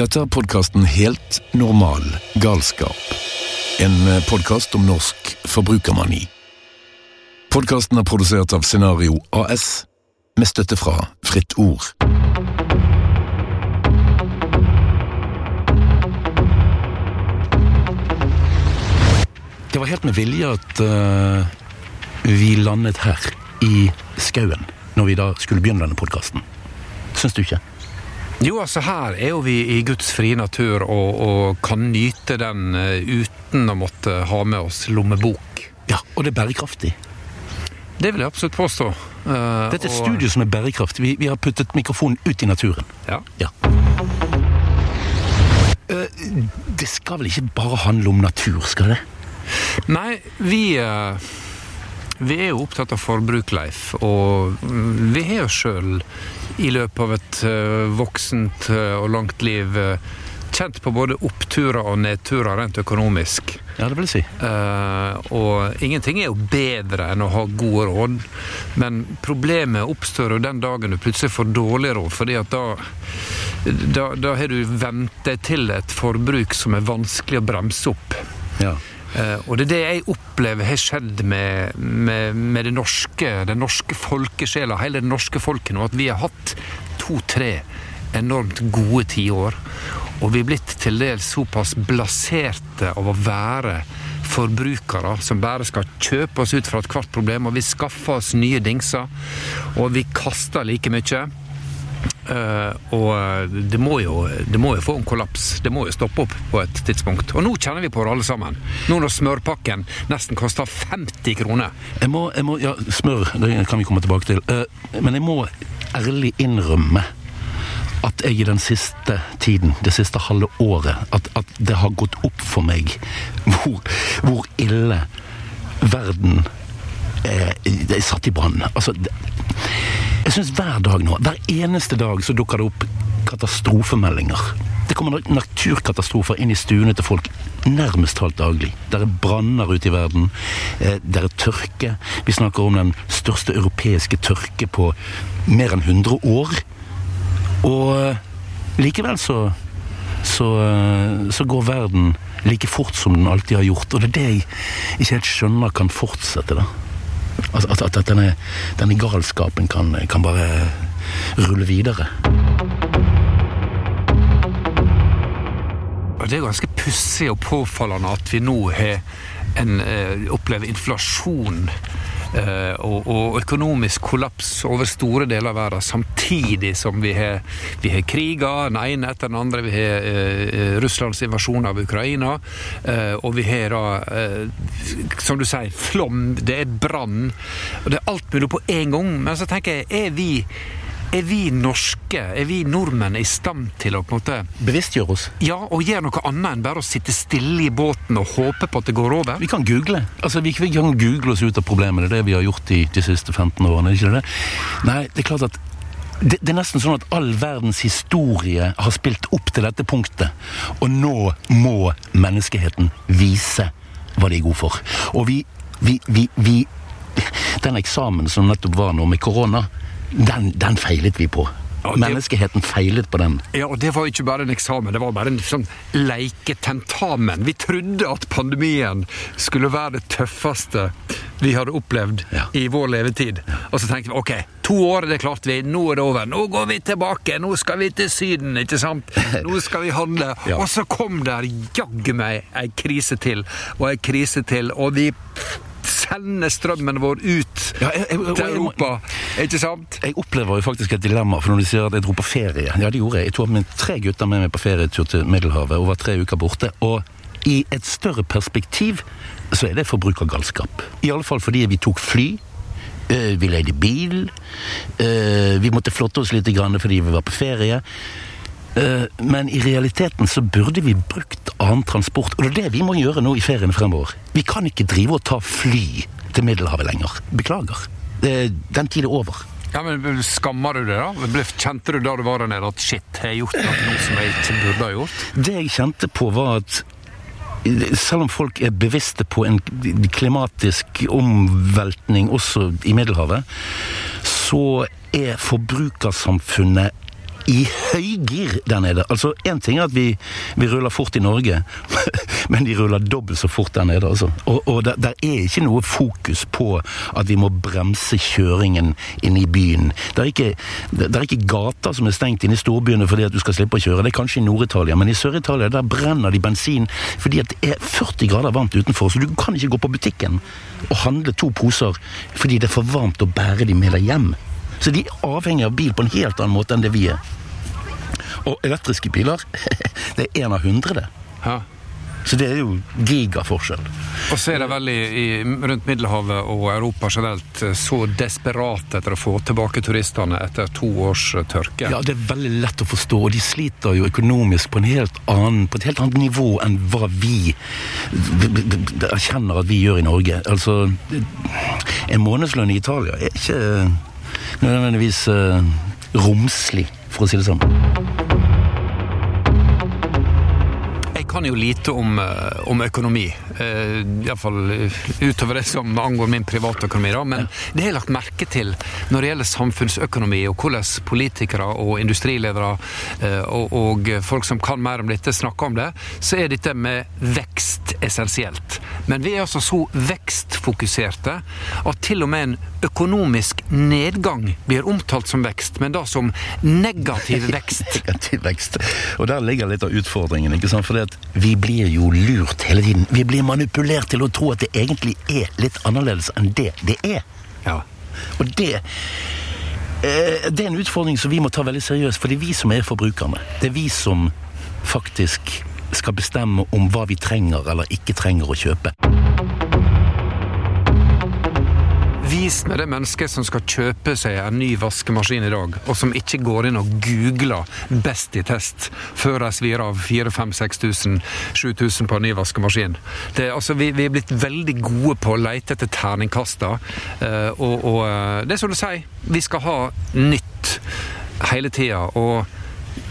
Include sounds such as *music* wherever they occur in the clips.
Dette er podkasten Helt normal galskap. En podkast om norsk forbrukermani. Podkasten er produsert av Scenario AS, med støtte fra Fritt Ord. Det var helt med vilje at uh, vi landet her i skauen når vi da skulle begynne denne podkasten. Syns du ikke? Jo, altså her er jo vi i Guds frie natur og, og kan nyte den eh, uten å måtte ha med oss lommebok. Ja, og det er bærekraftig. Det vil jeg absolutt påstå. Uh, Dette er et og- studio som er bærekraftig. Vi, vi har puttet mikrofonen ut i naturen. Ja. Ja. Uh, det skal vel ikke bare handle om natur, skal det? Nei, vi eh, Vi er jo opptatt av forbruk, Leif. Og vi har jo sjøl i løpet av et eh, voksent eh, og langt liv eh, kjent på både oppturer og nedturer rent økonomisk. Ja, det vil jeg si. Uh, og ingenting er jo bedre enn å ha gode råd, men problemet oppstår jo den dagen du plutselig får dårlig råd, fordi at da da, da har du vent deg til et forbruk som er vanskelig å bremse opp. Ja. Eh, og det er det jeg opplever har skjedd med, med, med det norske, den norske folkesjela, hele det norske folket nå, at vi har hatt to-tre enormt gode tiår. Og vi er blitt til dels såpass blaserte av å være forbrukere som bare skal kjøpe oss ut fra ethvert problem, og vi skaffer oss nye dingser, og vi kaster like mye. Eh, og det må, jo, det må jo få en kollaps. Det må jo stoppe opp på et tidspunkt. Og nå kjenner vi på det alle sammen. Nå når smørpakken nesten koster 50 kroner. Jeg må, jeg må Ja, smør, det kan vi komme tilbake til. Uh, men jeg må ærlig innrømme at jeg i den siste tiden, det siste halve året, at, at det har gått opp for meg hvor, hvor ille verden er, er satt i brann. Altså, det, jeg syns hver dag nå, hver eneste dag, så dukker det opp katastrofemeldinger. Det kommer naturkatastrofer inn i stuene til folk nærmest talt daglig. Der er branner ute i verden. Der er tørke. Vi snakker om den største europeiske tørke på mer enn 100 år. Og eh, likevel så, så, eh, så går verden like fort som den alltid har gjort. Og det er det jeg ikke helt skjønner kan fortsette, da. At, at, at denne, denne galskapen kan, kan bare rulle videre. Det er ganske pussig og påfallende at vi nå har en, eh, opplever inflasjon og, og økonomisk kollaps over store deler av verden, samtidig som vi har, vi har kriger, den ene etter den andre. Vi har eh, Russlands invasjon av Ukraina, eh, og vi har da, eh, som du sier, flom, det er brann. Det er alt mulig på en gang. Men så tenker jeg, er vi er vi norske, er vi nordmenn i stand til å på en måte Bevisstgjør oss. ja, og gjør noe annet enn bare å sitte stille i båten og håpe på at det går over? Vi kan google. Altså, vi, vi kan google oss ut av problemet. Det er det vi har gjort i de siste 15 årene. er det ikke det? Nei, det er klart at det, det er nesten sånn at all verdens historie har spilt opp til dette punktet. Og nå må menneskeheten vise hva de er gode for. Og vi, vi, vi, vi Den eksamen som nettopp var nå med korona, den, den feilet vi på. Ja, det- Menneskeheten feilet på den. Ja, og det var ikke bare en eksamen, det var bare en sånn leiketentamen. Vi trodde at pandemien skulle være det tøffeste vi hadde opplevd Ja. i vår levetid. Og så tenkte vi ok, to år, det klarte vi, nå er det over. Nå går vi tilbake, nå skal vi til Syden, ikke sant? *laughs* Nå skal vi handle. Ja. Og så kom der jaggu meg ei krise til, og ei krise til, og vi sender strømmen vår ut Ja, jeg- jeg- til Europa, ikke sant? Jeg opplever jo faktisk et dilemma, for når de sier at jeg dro på ferie Ja, det gjorde jeg. Jeg tok med tre gutter med meg på ferietur til Middelhavet og var tre uker borte. Og i et større perspektiv så er det forbrukergalskap. I alle fall fordi vi tok fly. eh, Vi leide bil. eh, Vi måtte flotte oss litt fordi vi var på ferie. Eh, Men i realiteten så burde vi brukt annen transport. Og det er det vi må gjøre nå i ferien fremover. Vi kan ikke drive og ta fly til Middelhavet lenger. Beklager. Den tid er over. Ja, men Skammer du deg, da? Kjente du da du var der nede at shit, har jeg gjort noe som jeg ikke burde ha gjort? Det jeg kjente på var at selv om folk er bevisste på en klimatisk omveltning også i Middelhavet, så er forbrukersamfunnet i høygir der nede. Altså, Én ting er at vi, vi, ruller fort i Norge, *laughs* men de ruller dobbelt så fort der nede. altså. Og, og der, der, er ikke noe fokus på at vi må bremse kjøringen inn i byen. Det er ikke, det er ikke gater som er stengt inn i storbyene fordi at du skal slippe å kjøre. Det er kanskje i Nord-Italia, men i Sør-Italia der brenner de bensin fordi at det er 40 grader varmt utenfor. Så du kan ikke gå på butikken og handle to poser fordi det er for varmt å bære de med deg hjem. Så de er avhengig av bil på en helt annen måte enn det vi er. Og elektriske biler, *laughs* det er én av hundre, det. Ja. Så det er jo gigaforskjell. Og så er de vel i, i, rundt Middelhavet og Europa generelt eh, så desperate etter å få tilbake turistene etter to års eh, tørke. Ja, det er veldig lett å forstå, og de sliter jo økonomisk på, annen, på et helt annet nivå enn hva vi erkjenner at vi gjør i Norge. Altså, en månedslønn i Italia er ikke nødvendigvis uh, romslig, for å si det sånn kan jo lite om, eh, om økonomi. Uh, Iallfall utover det som angår min privatøkonomi. Da. Men det har jeg lagt merke til når det gjelder samfunnsøkonomi, og hvordan politikere og industriledere og, og, folk som kan mer om dette, snakker om det, så er dette med vekst essensielt. Men vi er altså så vekstfokuserte at til og med en økonomisk nedgang blir omtalt som vekst, men da som negativ *laughs* vekst. negativ vekst. Og der ligger litt av utfordringen. ikke sant? For det at vi blir jo lurt hele tiden. Vi blir manipulert til å tro at det egentlig er litt annerledes enn det det er. Ja. Og det eh, det er en utfordring som vi må ta veldig seriøst, for det er vi som er forbrukerne. Det er vi som faktisk skal bestemme om hva vi trenger eller ikke trenger å kjøpe. Vis meg det mennesket som skal kjøpe seg en ny vaskemaskin i dag, og som ikke går inn og googler 'Best i test' før de svir av 4000-5000-7000 på en ny vaskemaskin. Det, altså, vi, vi, er blitt veldig gode på å lete etter terningkaster, uh, og, og uh, det er som du sier, vi skal ha nytt hele tida.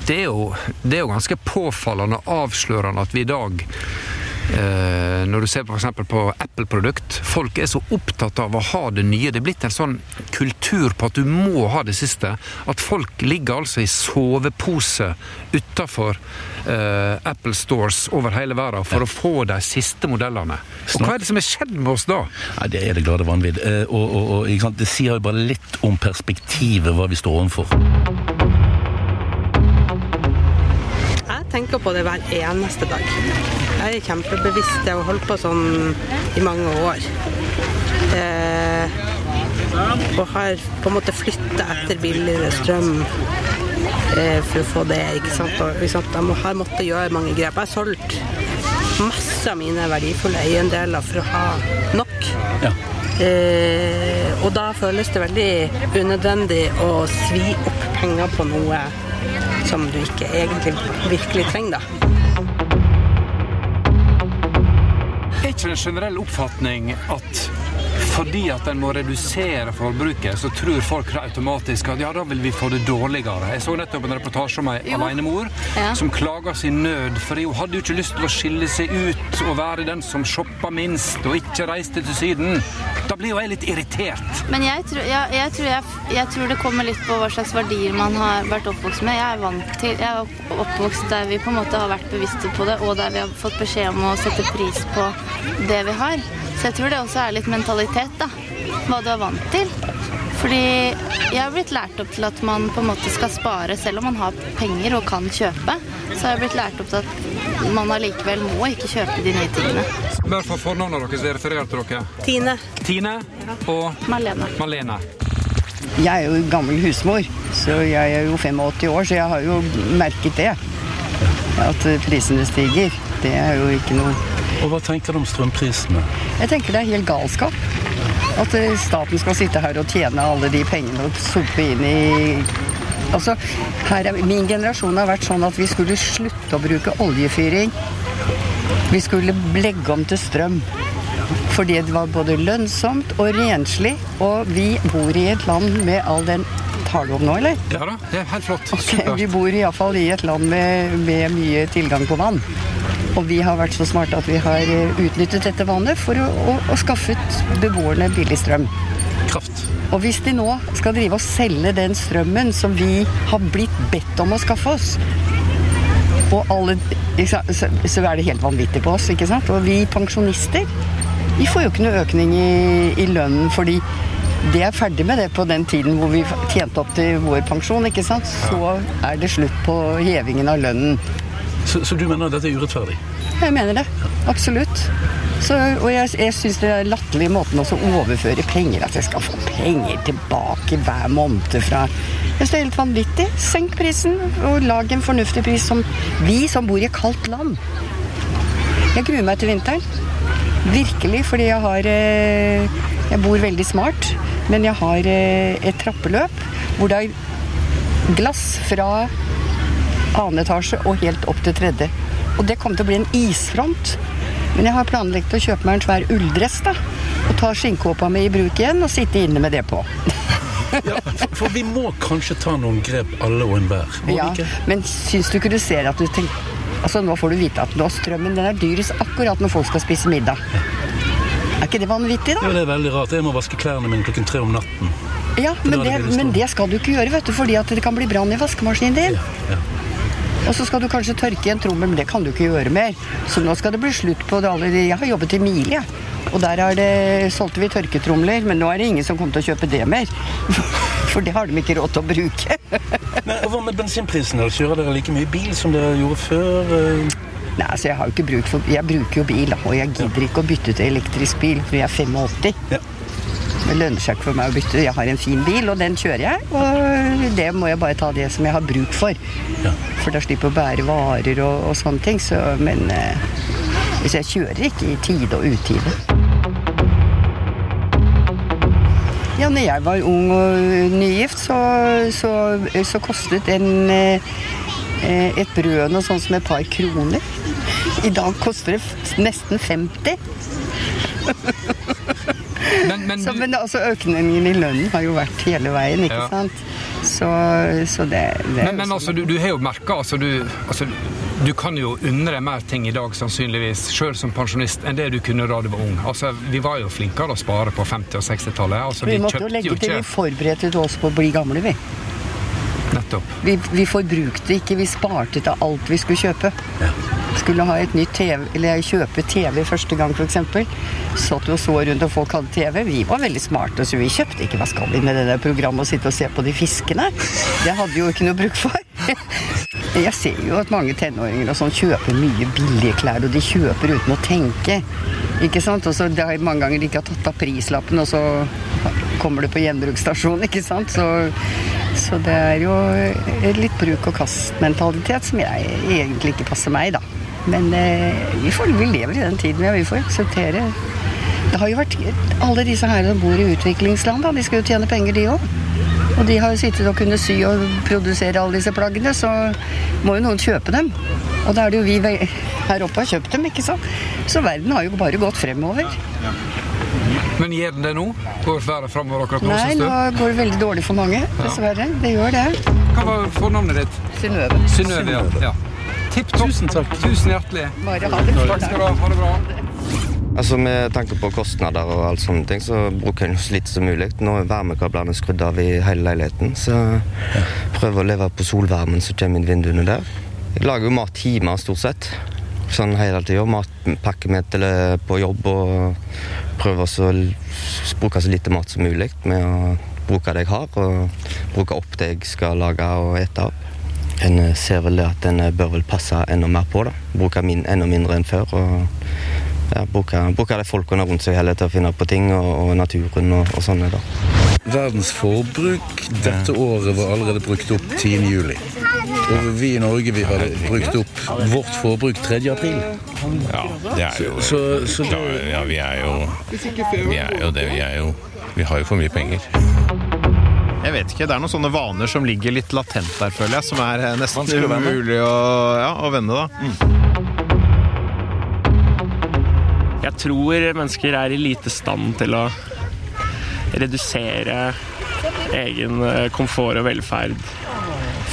det er, jo, det er jo ganske påfallende og avslørende at vi i dag Eh, når du ser f.eks. på Apple-produkt. Folk er så opptatt av å ha det nye. Det er blitt en sånn kultur på at du må ha det siste. At folk ligger altså i sovepose utafor uh, Apple Stores over hele verden for å få de siste modellene. Og hva er det som er skjedd med oss da? Ja, det er det glade vanvidd. Eh, og, og, og det sier jo bare litt om perspektivet, hva vi står overfor. Jeg tenker på det hver eneste dag. Jeg er kjempebevisst. Jeg har holdt på sånn i mange år. Eh, og har på en måte flytta etter billigere strøm eh, for å få det. ikke sant? Og, ikke sant? Jeg har måttet gjøre mange grep. Jeg har solgt masse av mine verdifulle eiendeler for å ha nok. Ja. Eh, og da føles det veldig unødvendig å svi opp penger på noe som du ikke egentlig virkelig trenger, da. Er en generell oppfatning at fordi at en må redusere forbruket, så tror folk automatisk at ja, da vil vi få det dårligere. Jeg så nettopp en reportasje om ei alenemor ja. som klager sin nød, for hun hadde jo ikke lyst til å skille seg ut og være den som shoppa minst og ikke reiste til Syden. Da blir jo jeg litt irritert. Men jeg tror, ja, jeg, tror jeg, jeg tror, det kommer litt på hva slags verdier man har vært oppvokst med. Jeg er vant til, jeg er oppvokst der vi på en måte har vært bevisste på det, og der vi har fått beskjed om å sette pris på det vi har. Så jeg tror det også er litt mentalitet, da. Hva du er vant til. Fordi jeg har blitt lært opp til at man på en måte skal spare selv om man har penger og kan kjøpe. Så har jeg blitt lært opp til at man allikevel må ikke kjøpe de nye tingene. Bare for fornavnet deres, det refererer til dere. Tine. Tine og Malene. Malene. Jeg er jo gammel husmor, så jeg er jo 85 år, så jeg har jo merket det. At prisene stiger. Det er jo ikke noe og Hva tenker du om strømprisene? Jeg tenker det er helt galskap. At eh, staten skal sitte her og tjene alle de pengene og sope inn i Altså, er, Min generasjon har vært sånn at vi skulle slutte å bruke oljefyring. Vi skulle legge om til strøm. Fordi det var både lønnsomt og renslig. Og vi bor i et land med all den Har du om nå, eller? Ja da, det er helt flott. Okay, vi bor iallfall i et land med, med mye tilgang på vann. Og vi har vært så smarte at vi har eh, utnyttet dette vannet for å, å, å skaffet beboerne billig strøm. Kraft. Og hvis de nå skal drive og selge den strømmen som vi har blitt bedt om å skaffe oss, og alle, så, så er det helt vanvittig på oss, ikke sant? Og vi pensjonister, vi får jo ikke noe økning i, i lønnen fordi det er ferdig med det på den tiden hvor vi tjente opp til vår pensjon, ikke sant? Så er det slutt på hevingen av lønnen. Så, så du mener dette er urettferdig? Jeg mener det. Absolutt. Så, og jeg, jeg syns det er latterlig måten å overføre penger At jeg skal få penger tilbake hver måned fra Jeg synes det er helt vanvittig. Senk prisen, og lag en fornuftig pris som vi som bor i kaldt land. Jeg gruer meg til vinteren. Virkelig, fordi jeg har eh, Jeg bor veldig smart, men jeg har eh, et trappeløp hvor det er glass fra annen etasje og helt opp til tredje. Og det kom til å bli en isfront. Men jeg har planlagt å kjøpe meg en svær ulldress da, og ta skinnkåpa mi i bruk igjen og sitte inne med det på. *laughs* ja, for, for, vi må kanskje ta noen grep alle og enhver? Ja, men syns du ikke du ser at du tenker Altså Nå får du vite at nå strømmen den er dyrest akkurat når folk skal spise middag. Er ikke det vanvittig, da? Jo, det er veldig rart. Jeg må vaske klærne mine klokken tre om natten. Ja, men det, men det, skal du ikke gjøre, vet du, fordi at det kan bli brann i vaskemaskinen din. Ja, ja. Og så skal du kanskje tørke i en trommel, men det kan du ikke gjøre mer. Så nå skal det bli slutt på det alle Jeg har jobbet i Mile, jeg. Og der det, solgte vi tørketromler, men nå er det ingen som kommer til å kjøpe det mer. *laughs* For det har de ikke råd til å bruke. *laughs* men Hva med bensinprisen? Kjører dere like mye bil som dere gjorde før? Nei, altså jeg har jo ikke bruk for Jeg bruker jo bil, og jeg gidder ikke å bytte til elektrisk bil, for jeg er 85. Ja. Det lønner seg ikke for meg å bytte. Jeg har en fin bil, og den kjører jeg. Og det må jeg bare ta det som jeg har bruk for. Ja. For da slipper jeg å bære varer og, og sånne ting. Så, men eh, hvis jeg kjører ikke i tide og utide. Ja, når jeg var ung og nygift, så, så, så kostet en, eh, et brød noe sånt som et par kroner. I dag koster det nesten 50. *laughs* Men, men, så, men altså, økningen i lønnen har jo vært hele veien, ikke ja. sant? Så, så det, det, Men, men altså, du, du, har jo merka altså, altså, du kan jo unne deg mer ting i dag, sannsynligvis, sjøl som pensjonist, enn det du kunne da du var ung. Altså, Vi var jo flinkere å spare på 50- og 60-tallet. Altså, vi, vi måtte jo legge til vi forberedte oss på å bli gamle, vi. Nettopp. Vi, vi forbrukte ikke, vi sparte til alt vi skulle kjøpe. Ja skulle ha et nytt TV, eller kjøpe TV første gang f.eks., satt vi og så rundt og folk hadde TV. Vi var veldig smarte, så vi kjøpte ikke Hva skal vi med det der programmet og sitte og se på de fiskene? Det hadde vi jo ikke noe bruk for. *laughs* Jeg ser jo at mange tenåringer og sånn kjøper mye billige klær, og de kjøper uten å tenke. Ikke sant? Og så det har mange ganger de ikke har tatt av prislappen, og så kommer det på gjenbruksstasjonen, ikke sant. Så, så det er jo litt bruk og kast-mentalitet som jeg egentlig ikke passer meg, da. Men eh, vi, får, vi, lever i den tiden, ja. Vi får akseptere Det har jo vært Alle disse her som bor i utviklingsland, da, de skal jo tjene penger, de òg. Og de har jo sittet og kunnet sy og produsere alle disse plaggene, så må jo noen kjøpe dem. Og da er det jo vi her oppe har kjøpt dem, ikke sant. Så verden har jo bare gått fremover. Men gjør den det nå? Går været framover akkurat nå? Nei, nå går det veldig dårlig for mange, dessverre. Det gjør det. Hva var fornavnet ditt? Synnøve. Synnøve, ja. Tipp topp. Tusen takk. Tusen hjertelig. Bare ha det Takk skal du ha. Ha det bra. Altså Med tanke på kostnader og alt sånne ting, så bruker en så lite som mulig. Nå er varmekablene skrudd av i hele leiligheten, så jeg prøver å leve på solvarmen som kommer inn vinduene der. Jeg lager jo mat hjemme stort sett. Sånn hele tida. Matpakke med til på jobb og prøver å bruke så lite mat som mulig med å bruke det jeg har, og bruke opp det jeg skal lage og ete av. En eh, ser vel det at en eh, bør vel passe enda mer på. da. Bruke min, enda mindre enn før. og ja, bruke, bruke de folkene rundt seg heller til å finne på ting, og, og naturen og, og sånne. da. Verdens forbruk dette året var allerede brukt opp 10. Og vi i Norge vi hadde brukt opp vårt forbruk 3. april. Ja, det er jo så, så, så Ja, vi er jo Vi er jo det vi er jo. Vi har jo for mye penger. Jeg vet ikke. Det er noen sånne vaner som ligger litt latent der, føler jeg. Som er eh, nesten umulig å, ja, å vende, da. Mm. Jeg tror mennesker er i lite stand til å redusere egen eh, komfort og velferd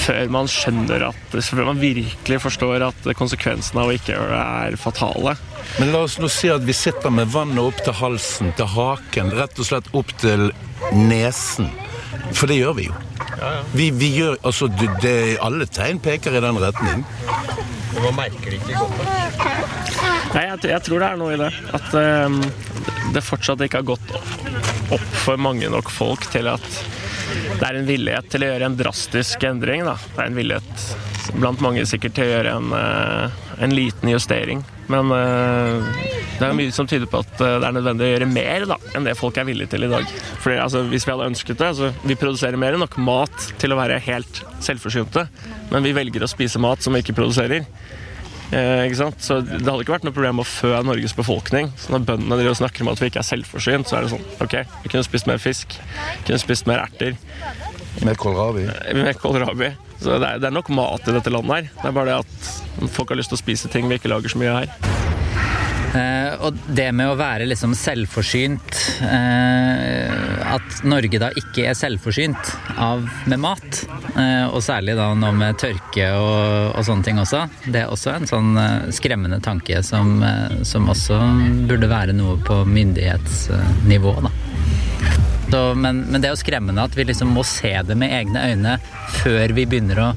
før man skjønner at Før man virkelig forstår at konsekvensene av å ikke gjøre det er fatale. Men la oss nå si at vi sitter med vannet opp til halsen, til haken, rett og slett opp til nesen. For det gjør vi jo. Vi, vi gjør, altså, det, det, Alle tegn peker i den retning. Man merker det ikke godt. Nei, jeg, jeg, tror det er noe i det. At um, det fortsatt ikke har gått opp for mange nok folk til at det er en villighet til å gjøre en drastisk endring. Da. Det er en villighet blant mange sikkert til å gjøre en, uh, en liten justering. Men uh, det er mye som tyder på at uh, det er nødvendig å gjøre mer da, enn det folk er villige til i dag. Fordi, altså, hvis vi hadde ønsket det, altså, Vi produserer mer enn nok mat til å være helt selvforsynte, men vi velger å spise mat som vi ikke produserer. Eh, ikke sant? Så Det hadde ikke vært noe problem å fø Norges befolkning. Så Når bøndene driver og snakker om at vi ikke er selvforsynt, så er det sånn OK, vi kunne spist mer fisk. Vi kunne spist mer erter. Mer kålrabi. Mer kålrabi. Så det er, det er, nok mat i dette landet her. Det er bare det at folk har lyst til å spise ting vi ikke lager så mye her. Eh, og det med å være liksom selvforsynt eh, At Norge da ikke er selvforsynt av, med mat, eh, og særlig da nå med tørke og, og, sånne ting også, det er også en sånn eh, skremmende tanke som, eh, som også burde være noe på myndighetsnivå, da. Så, men, men, det er jo skremmende at vi liksom må se det med egne øyne før vi begynner å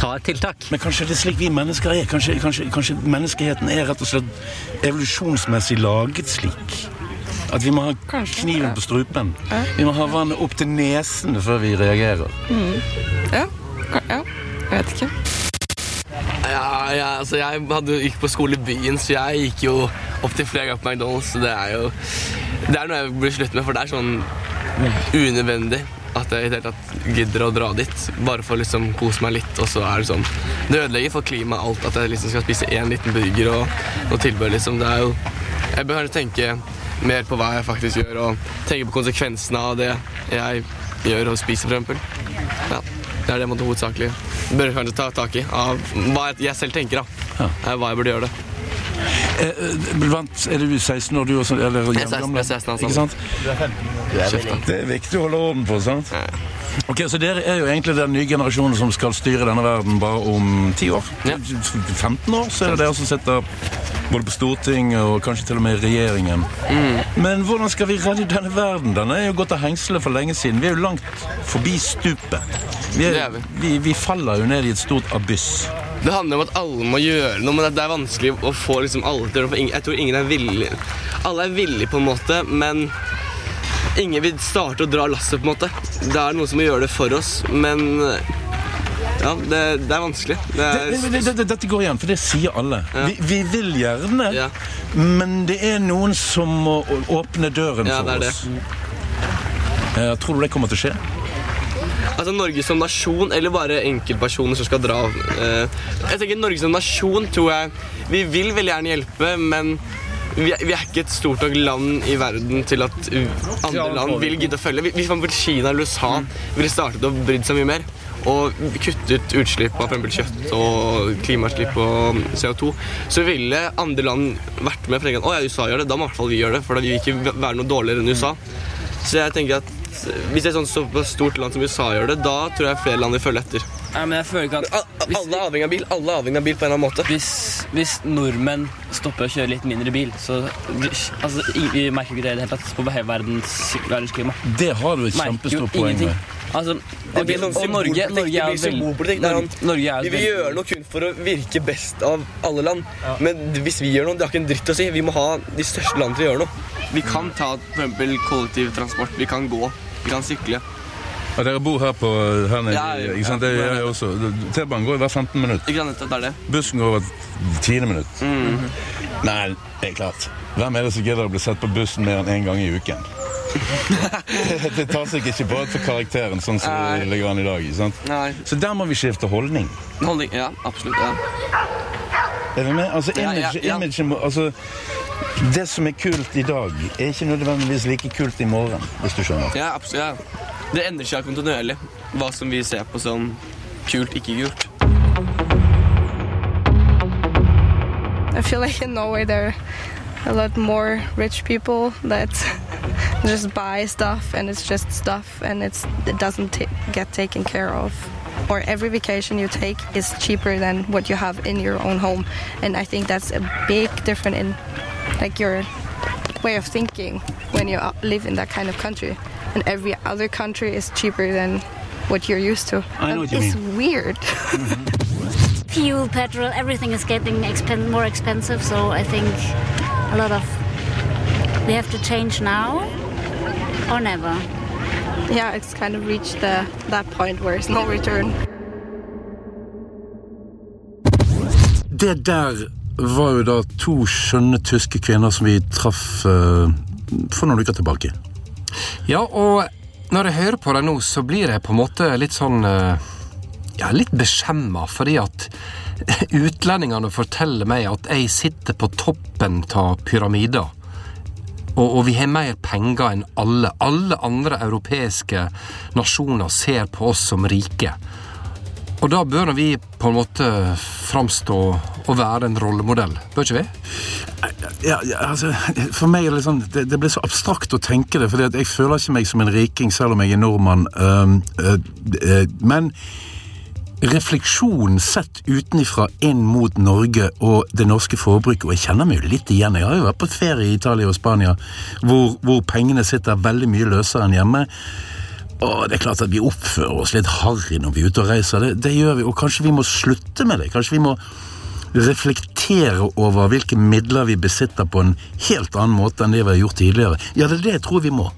ta et tiltak. Men kanskje det er slik vi mennesker er? Kanskje, kanskje, kanskje menneskeheten er rett og slett evolusjonsmessig laget slik? At vi må ha kanskje, kniven ja. på strupen. Ja. Vi må ha vannet opp til nesen før vi reagerer. Mm. Ja. ja. Jeg vet ikke. Ja, ja, altså jeg hadde, gikk på skole i byen, så jeg gikk jo opptil flere ganger på McDonald's. Så det er jo Det er noe jeg burde slutte med, for det er sånn unødvendig at jeg i det hele tatt gidder å dra dit. Bare for å liksom kose meg litt, og så er det sånn Det ødelegger for klimaet alt at jeg liksom skal spise én liten burger og noe tilbør, liksom. Det er jo Jeg bør kanskje tenke mer på hva jeg faktisk gjør, og tenke på konsekvensene av det jeg gjør og spiser, eksempel. Ja, det er det måtte hovedsakelig bør kanskje ta tak i. Av hva jeg selv tenker, da. Hva jeg burde gjøre det. Blant, er er du 16 år, du også? Eller jeg er 16, altså. Ikke sant? Det er viktig å holde orden på, sant? Ok, Så dere er jo egentlig den nye generasjonen som skal styre denne verden bare om 10 år? Ja. 15 år så er det dere som sitter både på Stortinget og kanskje til og med i regjeringen. Mm. Men hvordan skal vi redde denne verden? Den er jo gått av hengselet for lenge siden. Vi er jo langt forbi stupet. Vi, er, vi, vi faller jo ned i et stort abyss. Det handler om at alle må gjøre noe, men det er vanskelig å få liksom alle til å. Jeg tror ingen er villig. Alle er villige, på en måte, men ingen vil starte å dra lasset, på en måte. Det er noen som må gjøre det for oss, men ja, det, det er vanskelig. Det er... Det, dette går igjen, for det sier alle. Ja. Vi, vi, vil gjerne, ja. men det er noen som må åpne døren ja, for oss. Jeg tror du det kommer til å skje? Altså Norge som nasjon, eller bare enkeltpersoner som skal dra eh, Jeg tenker Norge som nasjon tror jeg Vi vil veldig gjerne hjelpe, men vi er, vi er, ikke et stort nok land i verden til at andre land vil gidde å følge. Hvis man Kina eller USA mm. ville startet å brydd seg mye mer og kuttet utslipp av f.eks. kjøtt og klimautslipp og CO2, så ville andre land vært med. For å ja, USA gjør det, da må i hvert fall vi gjøre det. For da vil vi ikke være noe dårligere enn USA. Så jeg tenker at hvis det er sånn så stort land som USA gjør det, da tror jeg flere land vil følge etter. Nei, men jeg føler ikke at... Hvis, alle er avhengig av bil. Alle er avhengig av bil på en eller annen måte. Hvis, hvis nordmenn stopper å kjøre litt mindre bil, så altså, Vi merker ikke det i det hele tatt på verdens, verdensklima. Det har du et kjempestort poeng med. Altså, det blir sånn Norge, Norge er symbolpolitikk. Er vi vil gjøre noe kun for å virke best av alle land. Ja. Men hvis vi gjør noe, det har ikke en dritt å si. Vi må ha de største landene til å gjøre noe. Vi kan ta for kollektivtransport. Vi kan gå. Vi kan sykle. Ja, dere bor her på her nede, ja, ikke sant? Det gjør jeg også. T-banen går hver 15 minutter. Ikke sant, det er det. Bussen går hvert tiende minutt. Mm. Nei, det er klart. Hvem er det som gidder å bli sett på bussen mer enn én en gang i uken? *laughs* det tar seg ikke på for karakteren sånn som Nei. det ligger an i dag. sant? Nei. Så der må vi skifte holdning. Holdning, Ja, absolutt. ja. Er vi med? Altså, image, ja, ja, image, altså det som er kult i dag, er ikke nødvendigvis like kult i morgen. hvis du skjønner. Ja, absolutt. Det endrer seg kontinuerlig, hva som vi ser på som kult, ikke kult. I feel like in Norway there are a lot more rich people that *laughs* just buy stuff and it's just stuff and it's, it doesn't get taken care of. or every vacation you take is cheaper than what you have in your own home. And I think that's a big difference in like your way of thinking when you uh, live in that kind of country. And every other country is cheaper than what you're used to. I know what you it's mean. weird. fuel, petrol, everything is getting expen- more expensive. So I think a lot of we have to change now or never. yeah, it's kind of reached the, that point where it's no return. Det der var jo da to skjønne tyske kvinner som vi traff eh, for noen uker tilbake. Ja, og når jeg hører på deg nå, så blir jeg på en måte litt sånn eh, Ja, litt beskjemma, fordi at *laughs* utlendingene forteller meg at jeg sitter på toppen av pyramider. Og, og vi har mer penger enn alle. Alle andre europeiske nasjoner ser på oss som rike. Og da bør vi på en måte framstå og være en rollemodell, bør ikke vi? Ja, ja, altså, for meg er det sånn Det, det blir så abstrakt å tenke det, for jeg føler ikke meg som en riking selv om jeg er nordmann. øhm, uh, uh, men refleksjonen sett utenifra inn mot Norge og det norske forbruket, og jeg kjenner meg jo litt igjen. Jeg har jo vært på ferie i Italia og Spania, hvor, hvor pengene sitter veldig mye løsere enn hjemme. Og det er klart at vi oppfører oss litt harry når vi er ute og reiser. Det, det gjør vi, og kanskje vi må slutte med det. Kanskje vi må reflektere over hvilke midler vi besitter på en helt annen måte enn det vi har gjort tidligere. Ja, det er det jeg tror vi må.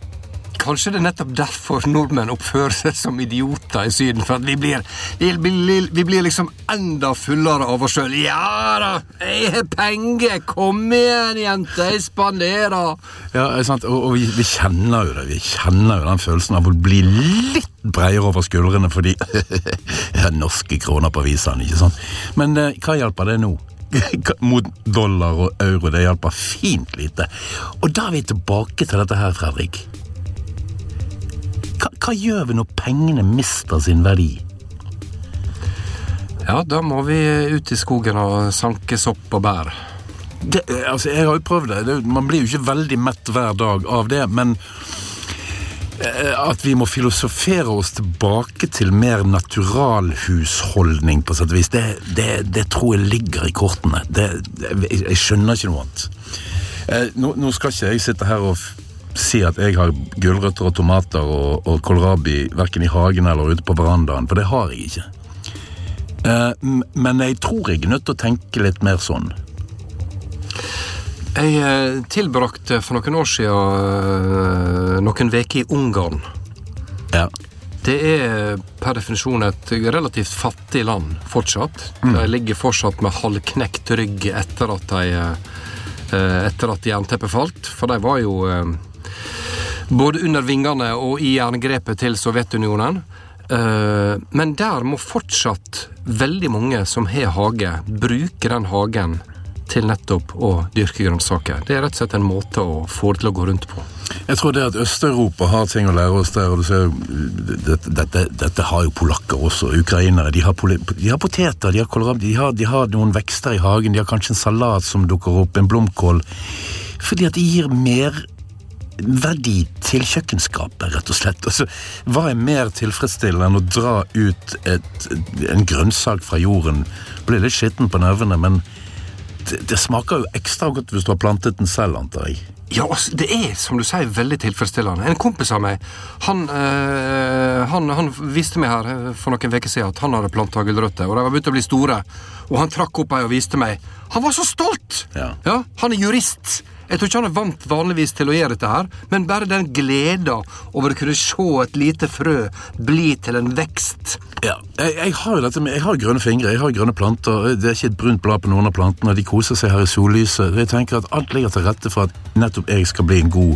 Kanskje det er nettopp derfor nordmenn oppfører seg som idioter i Syden. For at vi blir, vi blir, vi blir liksom enda fullere av oss sjøl. Ja da, jeg har penger! Kom igjen, jente, jeg spanderer! Ja, sant? Og, og vi, vi kjenner jo det. Vi kjenner jo den følelsen av å bli litt breiere over skuldrene fordi *laughs* ja, Norske kroner på visene, ikke sant? Men eh, hva hjelper det nå? *laughs* Mot dollar og euro, det hjelper fint lite. Og da er vi tilbake til dette her, Fredrik. Hva, hva gjør vi når pengene mister sin verdi? Ja, da må vi ut i skogen og sanke sopp og bær. Det, altså, jeg har jo prøvd det. det. Man blir jo ikke veldig mett hver dag av det, men eh, at vi må filosofere oss tilbake til mer naturalhusholdning, på sett og vis, det, det, det tror jeg ligger i kortene. Det, jeg, jeg skjønner ikke noe annet. Eh, nå, nå skal ikke jeg sitte her og si at jeg har gulrøtter og tomater og, og kålrabi verken i hagen eller ute på verandaen, for det har jeg ikke. Eh, men jeg tror jeg er nødt til å tenke litt mer sånn. Jeg eh, tilbrakte for noen år siden eh, noen uker i Ungarn. Ja. Det er per definisjon et relativt fattig land fortsatt. Mm. De ligger fortsatt med halvknekt rygg etter at de etter at jernteppet falt, for de var jo både under vingene og i jerngrepet til Sovjetunionen. Eh, Men der må fortsatt veldig mange som har hage, bruke den hagen til nettopp å dyrke grønnsaker. Det er rett og slett en måte å få det til å gå rundt på. Jeg tror det at Øst-Europa har ting å lære oss der. og du ser, dette, dette, dette har jo polakker også, ukrainere. De har, de har poteter, de har kålrabi, de de har noen vekster i hagen, de har kanskje en salat som dukker opp, en blomkål. Fordi at det gir mer verdi til kjøkkenskapet, rett og slett. Altså, hva er mer tilfredsstillende enn å dra ut et, en grønnsak fra jorden? Blir litt skitten på nervene, men det, det smaker jo ekstra godt hvis du har plantet den selv, antar jeg. Ja, altså, det er som du sier veldig tilfredsstillende. En kompis av meg han, øh, han, han viste meg her øh, for noen uker siden at han hadde planta gulrøtter, og de var begynt å bli store. Og han trakk opp ei og viste meg. Han var så stolt! Ja. Han er jurist. Jeg tror ikke han er vant vanligvis til å gjøre dette her, men bare den gleda over å kunne se et lite frø bli til en vekst. Ja, jeg, jeg har jo dette med, jeg har grønne fingre, jeg har grønne planter. Det er ikke et brunt blad på noen av plantene. De koser seg her i sollyset. Jeg tenker at alt ligger til rette for at nettopp jeg skal bli en god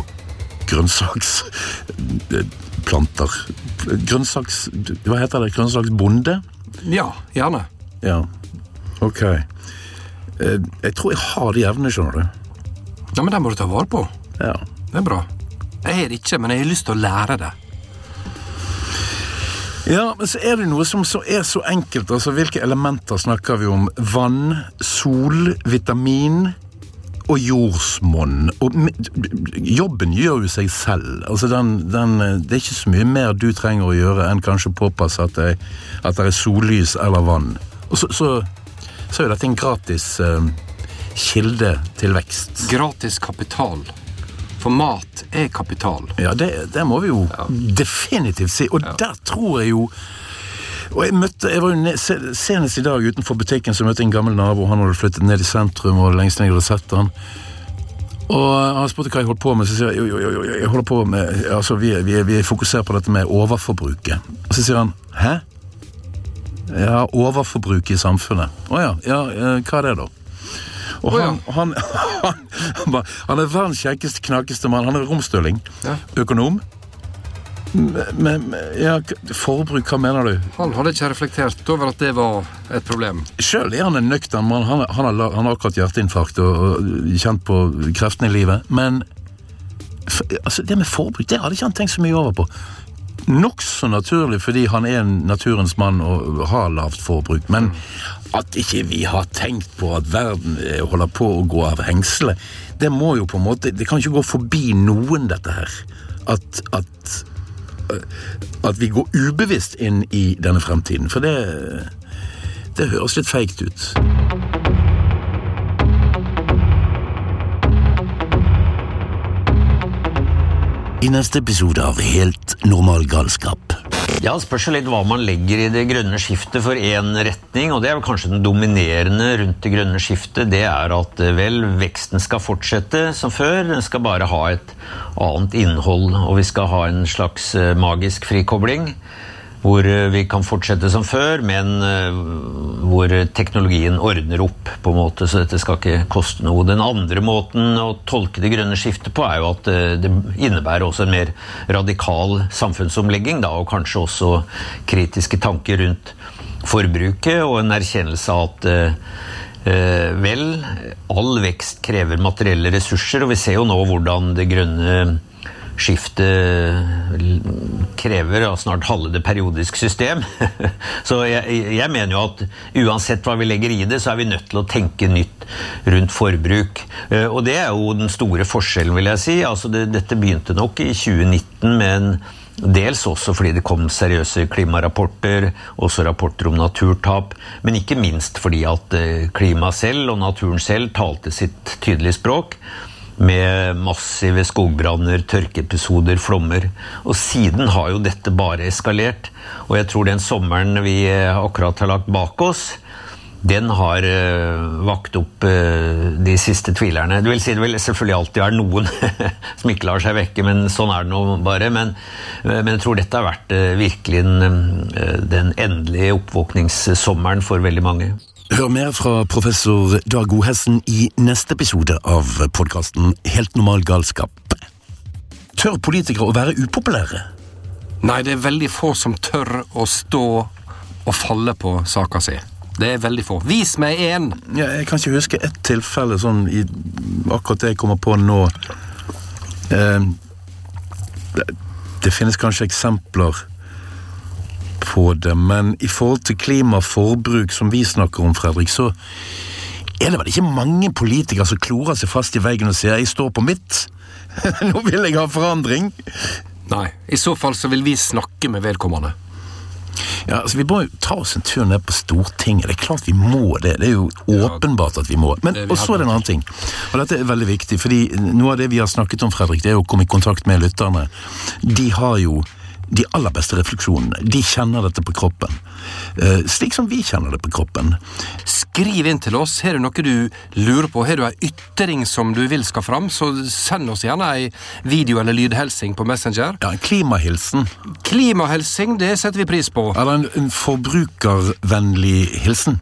grønnsaksplanter. Grønnsaks... Hva heter det? Grønnsaksbonde? Ja, gjerne. Ja, ok. Eh, Jeg tror jeg har de evnene, skjønner du. Ja, Men den må du ta vare på. Ja. Det er bra. Jeg har det ikke, men jeg har lyst til å lære det. Ja, men så er det noe som så er så enkelt. altså Hvilke elementer snakker vi om? Vann, sol, vitamin, og jordsmonn. Og jobben gjør jo seg selv. Altså den, den, det er ikke så mye mer du trenger å gjøre enn kanskje påpasse at det, at det er sollys eller vann. Og så, så, så er dette en gratis uh, kilde til vekst. Gratis kapital. For mat er kapital. Ja, det, det må vi jo ja. definitivt si. Og ja. der tror jeg jo og jeg møtte, jeg var jo Senest i dag utenfor butikken så møtte jeg en gammel nabo. Han hadde flyttet ned i sentrum, og lengst ned jeg hadde sett han. Og han spurte hva jeg holdt på med. Så sier jeg jo, jo, jo, jeg holder på med, altså vi, vi, vi fokuserer på dette med overforbruket. Og så sier han hæ? Ja, overforbruket i samfunnet. Å ja, ja, hva er det, da? Og han, han, *laughs* han, han, er verdens kjekkeste, knakeste mann. Han er romstøling. Økonom. Men, ja, forbruk, hva mener du? Han hadde ikke reflektert over at det var et problem. Sjøl er han en nøktern mann. Han, han, har, han har akkurat hjerteinfarkt og, og kjent på kreftene i livet. Men for, altså, det med forbruk det hadde ikke han tenkt så mye over på. Nokså naturlig fordi han er en naturens mann og har lavt forbruk. Men at ikke vi har tenkt på at verden holder på å gå av hengselet, det må jo på en måte Det kan ikke gå forbi noen, dette her. At, at at vi går ubevisst inn i denne fremtiden. For det, det høres litt feigt ut. I neste episode av Helt normal galskap ja, spørs litt hva man legger i det grønne skiftet for én retning. og det er vel Kanskje den dominerende rundt det grønne skiftet det er at eh, vel, veksten skal fortsette som før. Den skal bare ha et annet innhold, og vi skal ha en slags eh, magisk frikobling hvor eh, vi kan fortsette som før, men eh, hvor teknologien ordner opp, på en måte, så dette skal ikke koste noe. Den andre måten å tolke det grønne skiftet på, er jo at eh, det innebærer også en mer radikal samfunnsomlegging, da, og kanskje også kritiske tanker rundt forbruket, og en erkjennelse av at Eh, vel, all vekst krever materielle ressurser, og vi ser jo nå hvordan det grønne skiftet krever og snart halve det periodiske system. *laughs* Så jeg, jeg, mener jo at uansett hva vi legger i det, så er vi nødt til å tenke nytt rundt forbruk. Eh, og det er jo den store forskjellen, vil jeg si. Altså det, dette begynte nok i 2019 med en Dels også fordi det kom seriøse klimarapporter, også rapporter om naturtap. Men ikke minst fordi at eh, klimaet selv og naturen selv talte sitt tydelige språk med massive skogbranner, tørkeepisoder, flommer. Og siden har jo dette bare eskalert. Og jeg tror den sommeren vi eh, akkurat har lagt bak oss, den har uh, vakt opp uh, de siste tvilerne. Det vil si det vil selvfølgelig alltid være noen *laughs* som ikke lar seg vekke, men sånn er det nå bare. Men, men jeg tror dette har vært virkelig den, den endelige oppvåkningssommeren for veldig mange. Hør mer fra professor Dag Godhessen i neste episode av podkasten Helt normal galskap. Tør politikere å være upopulære? Nei, det er veldig få som tør å stå og falle på saka si. Det er veldig få. Vis meg én! Ja, jeg kan ikke huske ett tilfelle sånn i akkurat det jeg kommer på nå. Eh, det, det finnes kanskje eksempler på det, men i forhold til klimaforbruk, som vi snakker om, Fredrik, så er det vel ikke mange politikere som klorer seg fast i veggen og sier 'jeg står på mitt', *laughs* nå vil jeg ha forandring. Nei, i så fall så vil vi snakke med vedkommende. Ja, altså Vi må jo ta oss en tur ned på Stortinget. Det er klart vi må det. Det er jo åpenbart at vi må. Men og så er det en annen ting. Og dette er veldig viktig, fordi noe av det vi har snakket om, Fredrik, det er å komme i kontakt med lytterne. De har jo de aller beste refleksjonene. De kjenner dette på kroppen. Eh, slik som vi kjenner det på kroppen. Skriv inn til oss. Har du noe du lurer på? Har du ei ytring som du vil skal fram, så send oss gjerne ei video- eller lydhelsing på Messenger. Ja, en klimahilsen. Klimahilsing, det setter vi pris på. Eller en, en forbrukervennlig hilsen.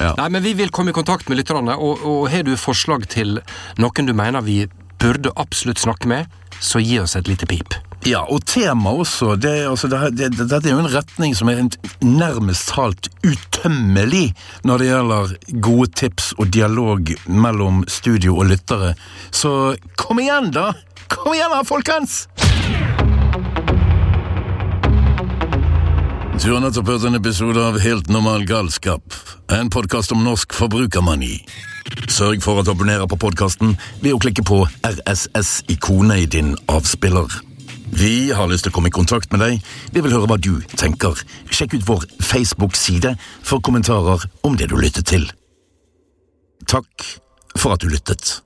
Ja. Nei, men Vi vil komme i kontakt med lytterne, og, og har du forslag til noen du mener vi burde absolutt snakke med, så gi oss et lite pip. Ja, og tema også. Det, altså, det, det, dette er jo en retning som er nærmest talt utømmelig når det gjelder gode tips og dialog mellom studio og lyttere. Så kom igjen, da! Kom igjen da, folkens! Du har nettopp hørt en episode av Helt normal galskap, en podkast om norsk forbrukermani. Sørg for at du abonnerer på podkasten ved å klikke på RSS-ikonet i din avspiller. Vi har lyst til å komme i kontakt med deg. Vi vil høre hva du tenker. Sjekk ut vår Facebook-side for kommentarer om det du lyttet til. Takk for at du lyttet.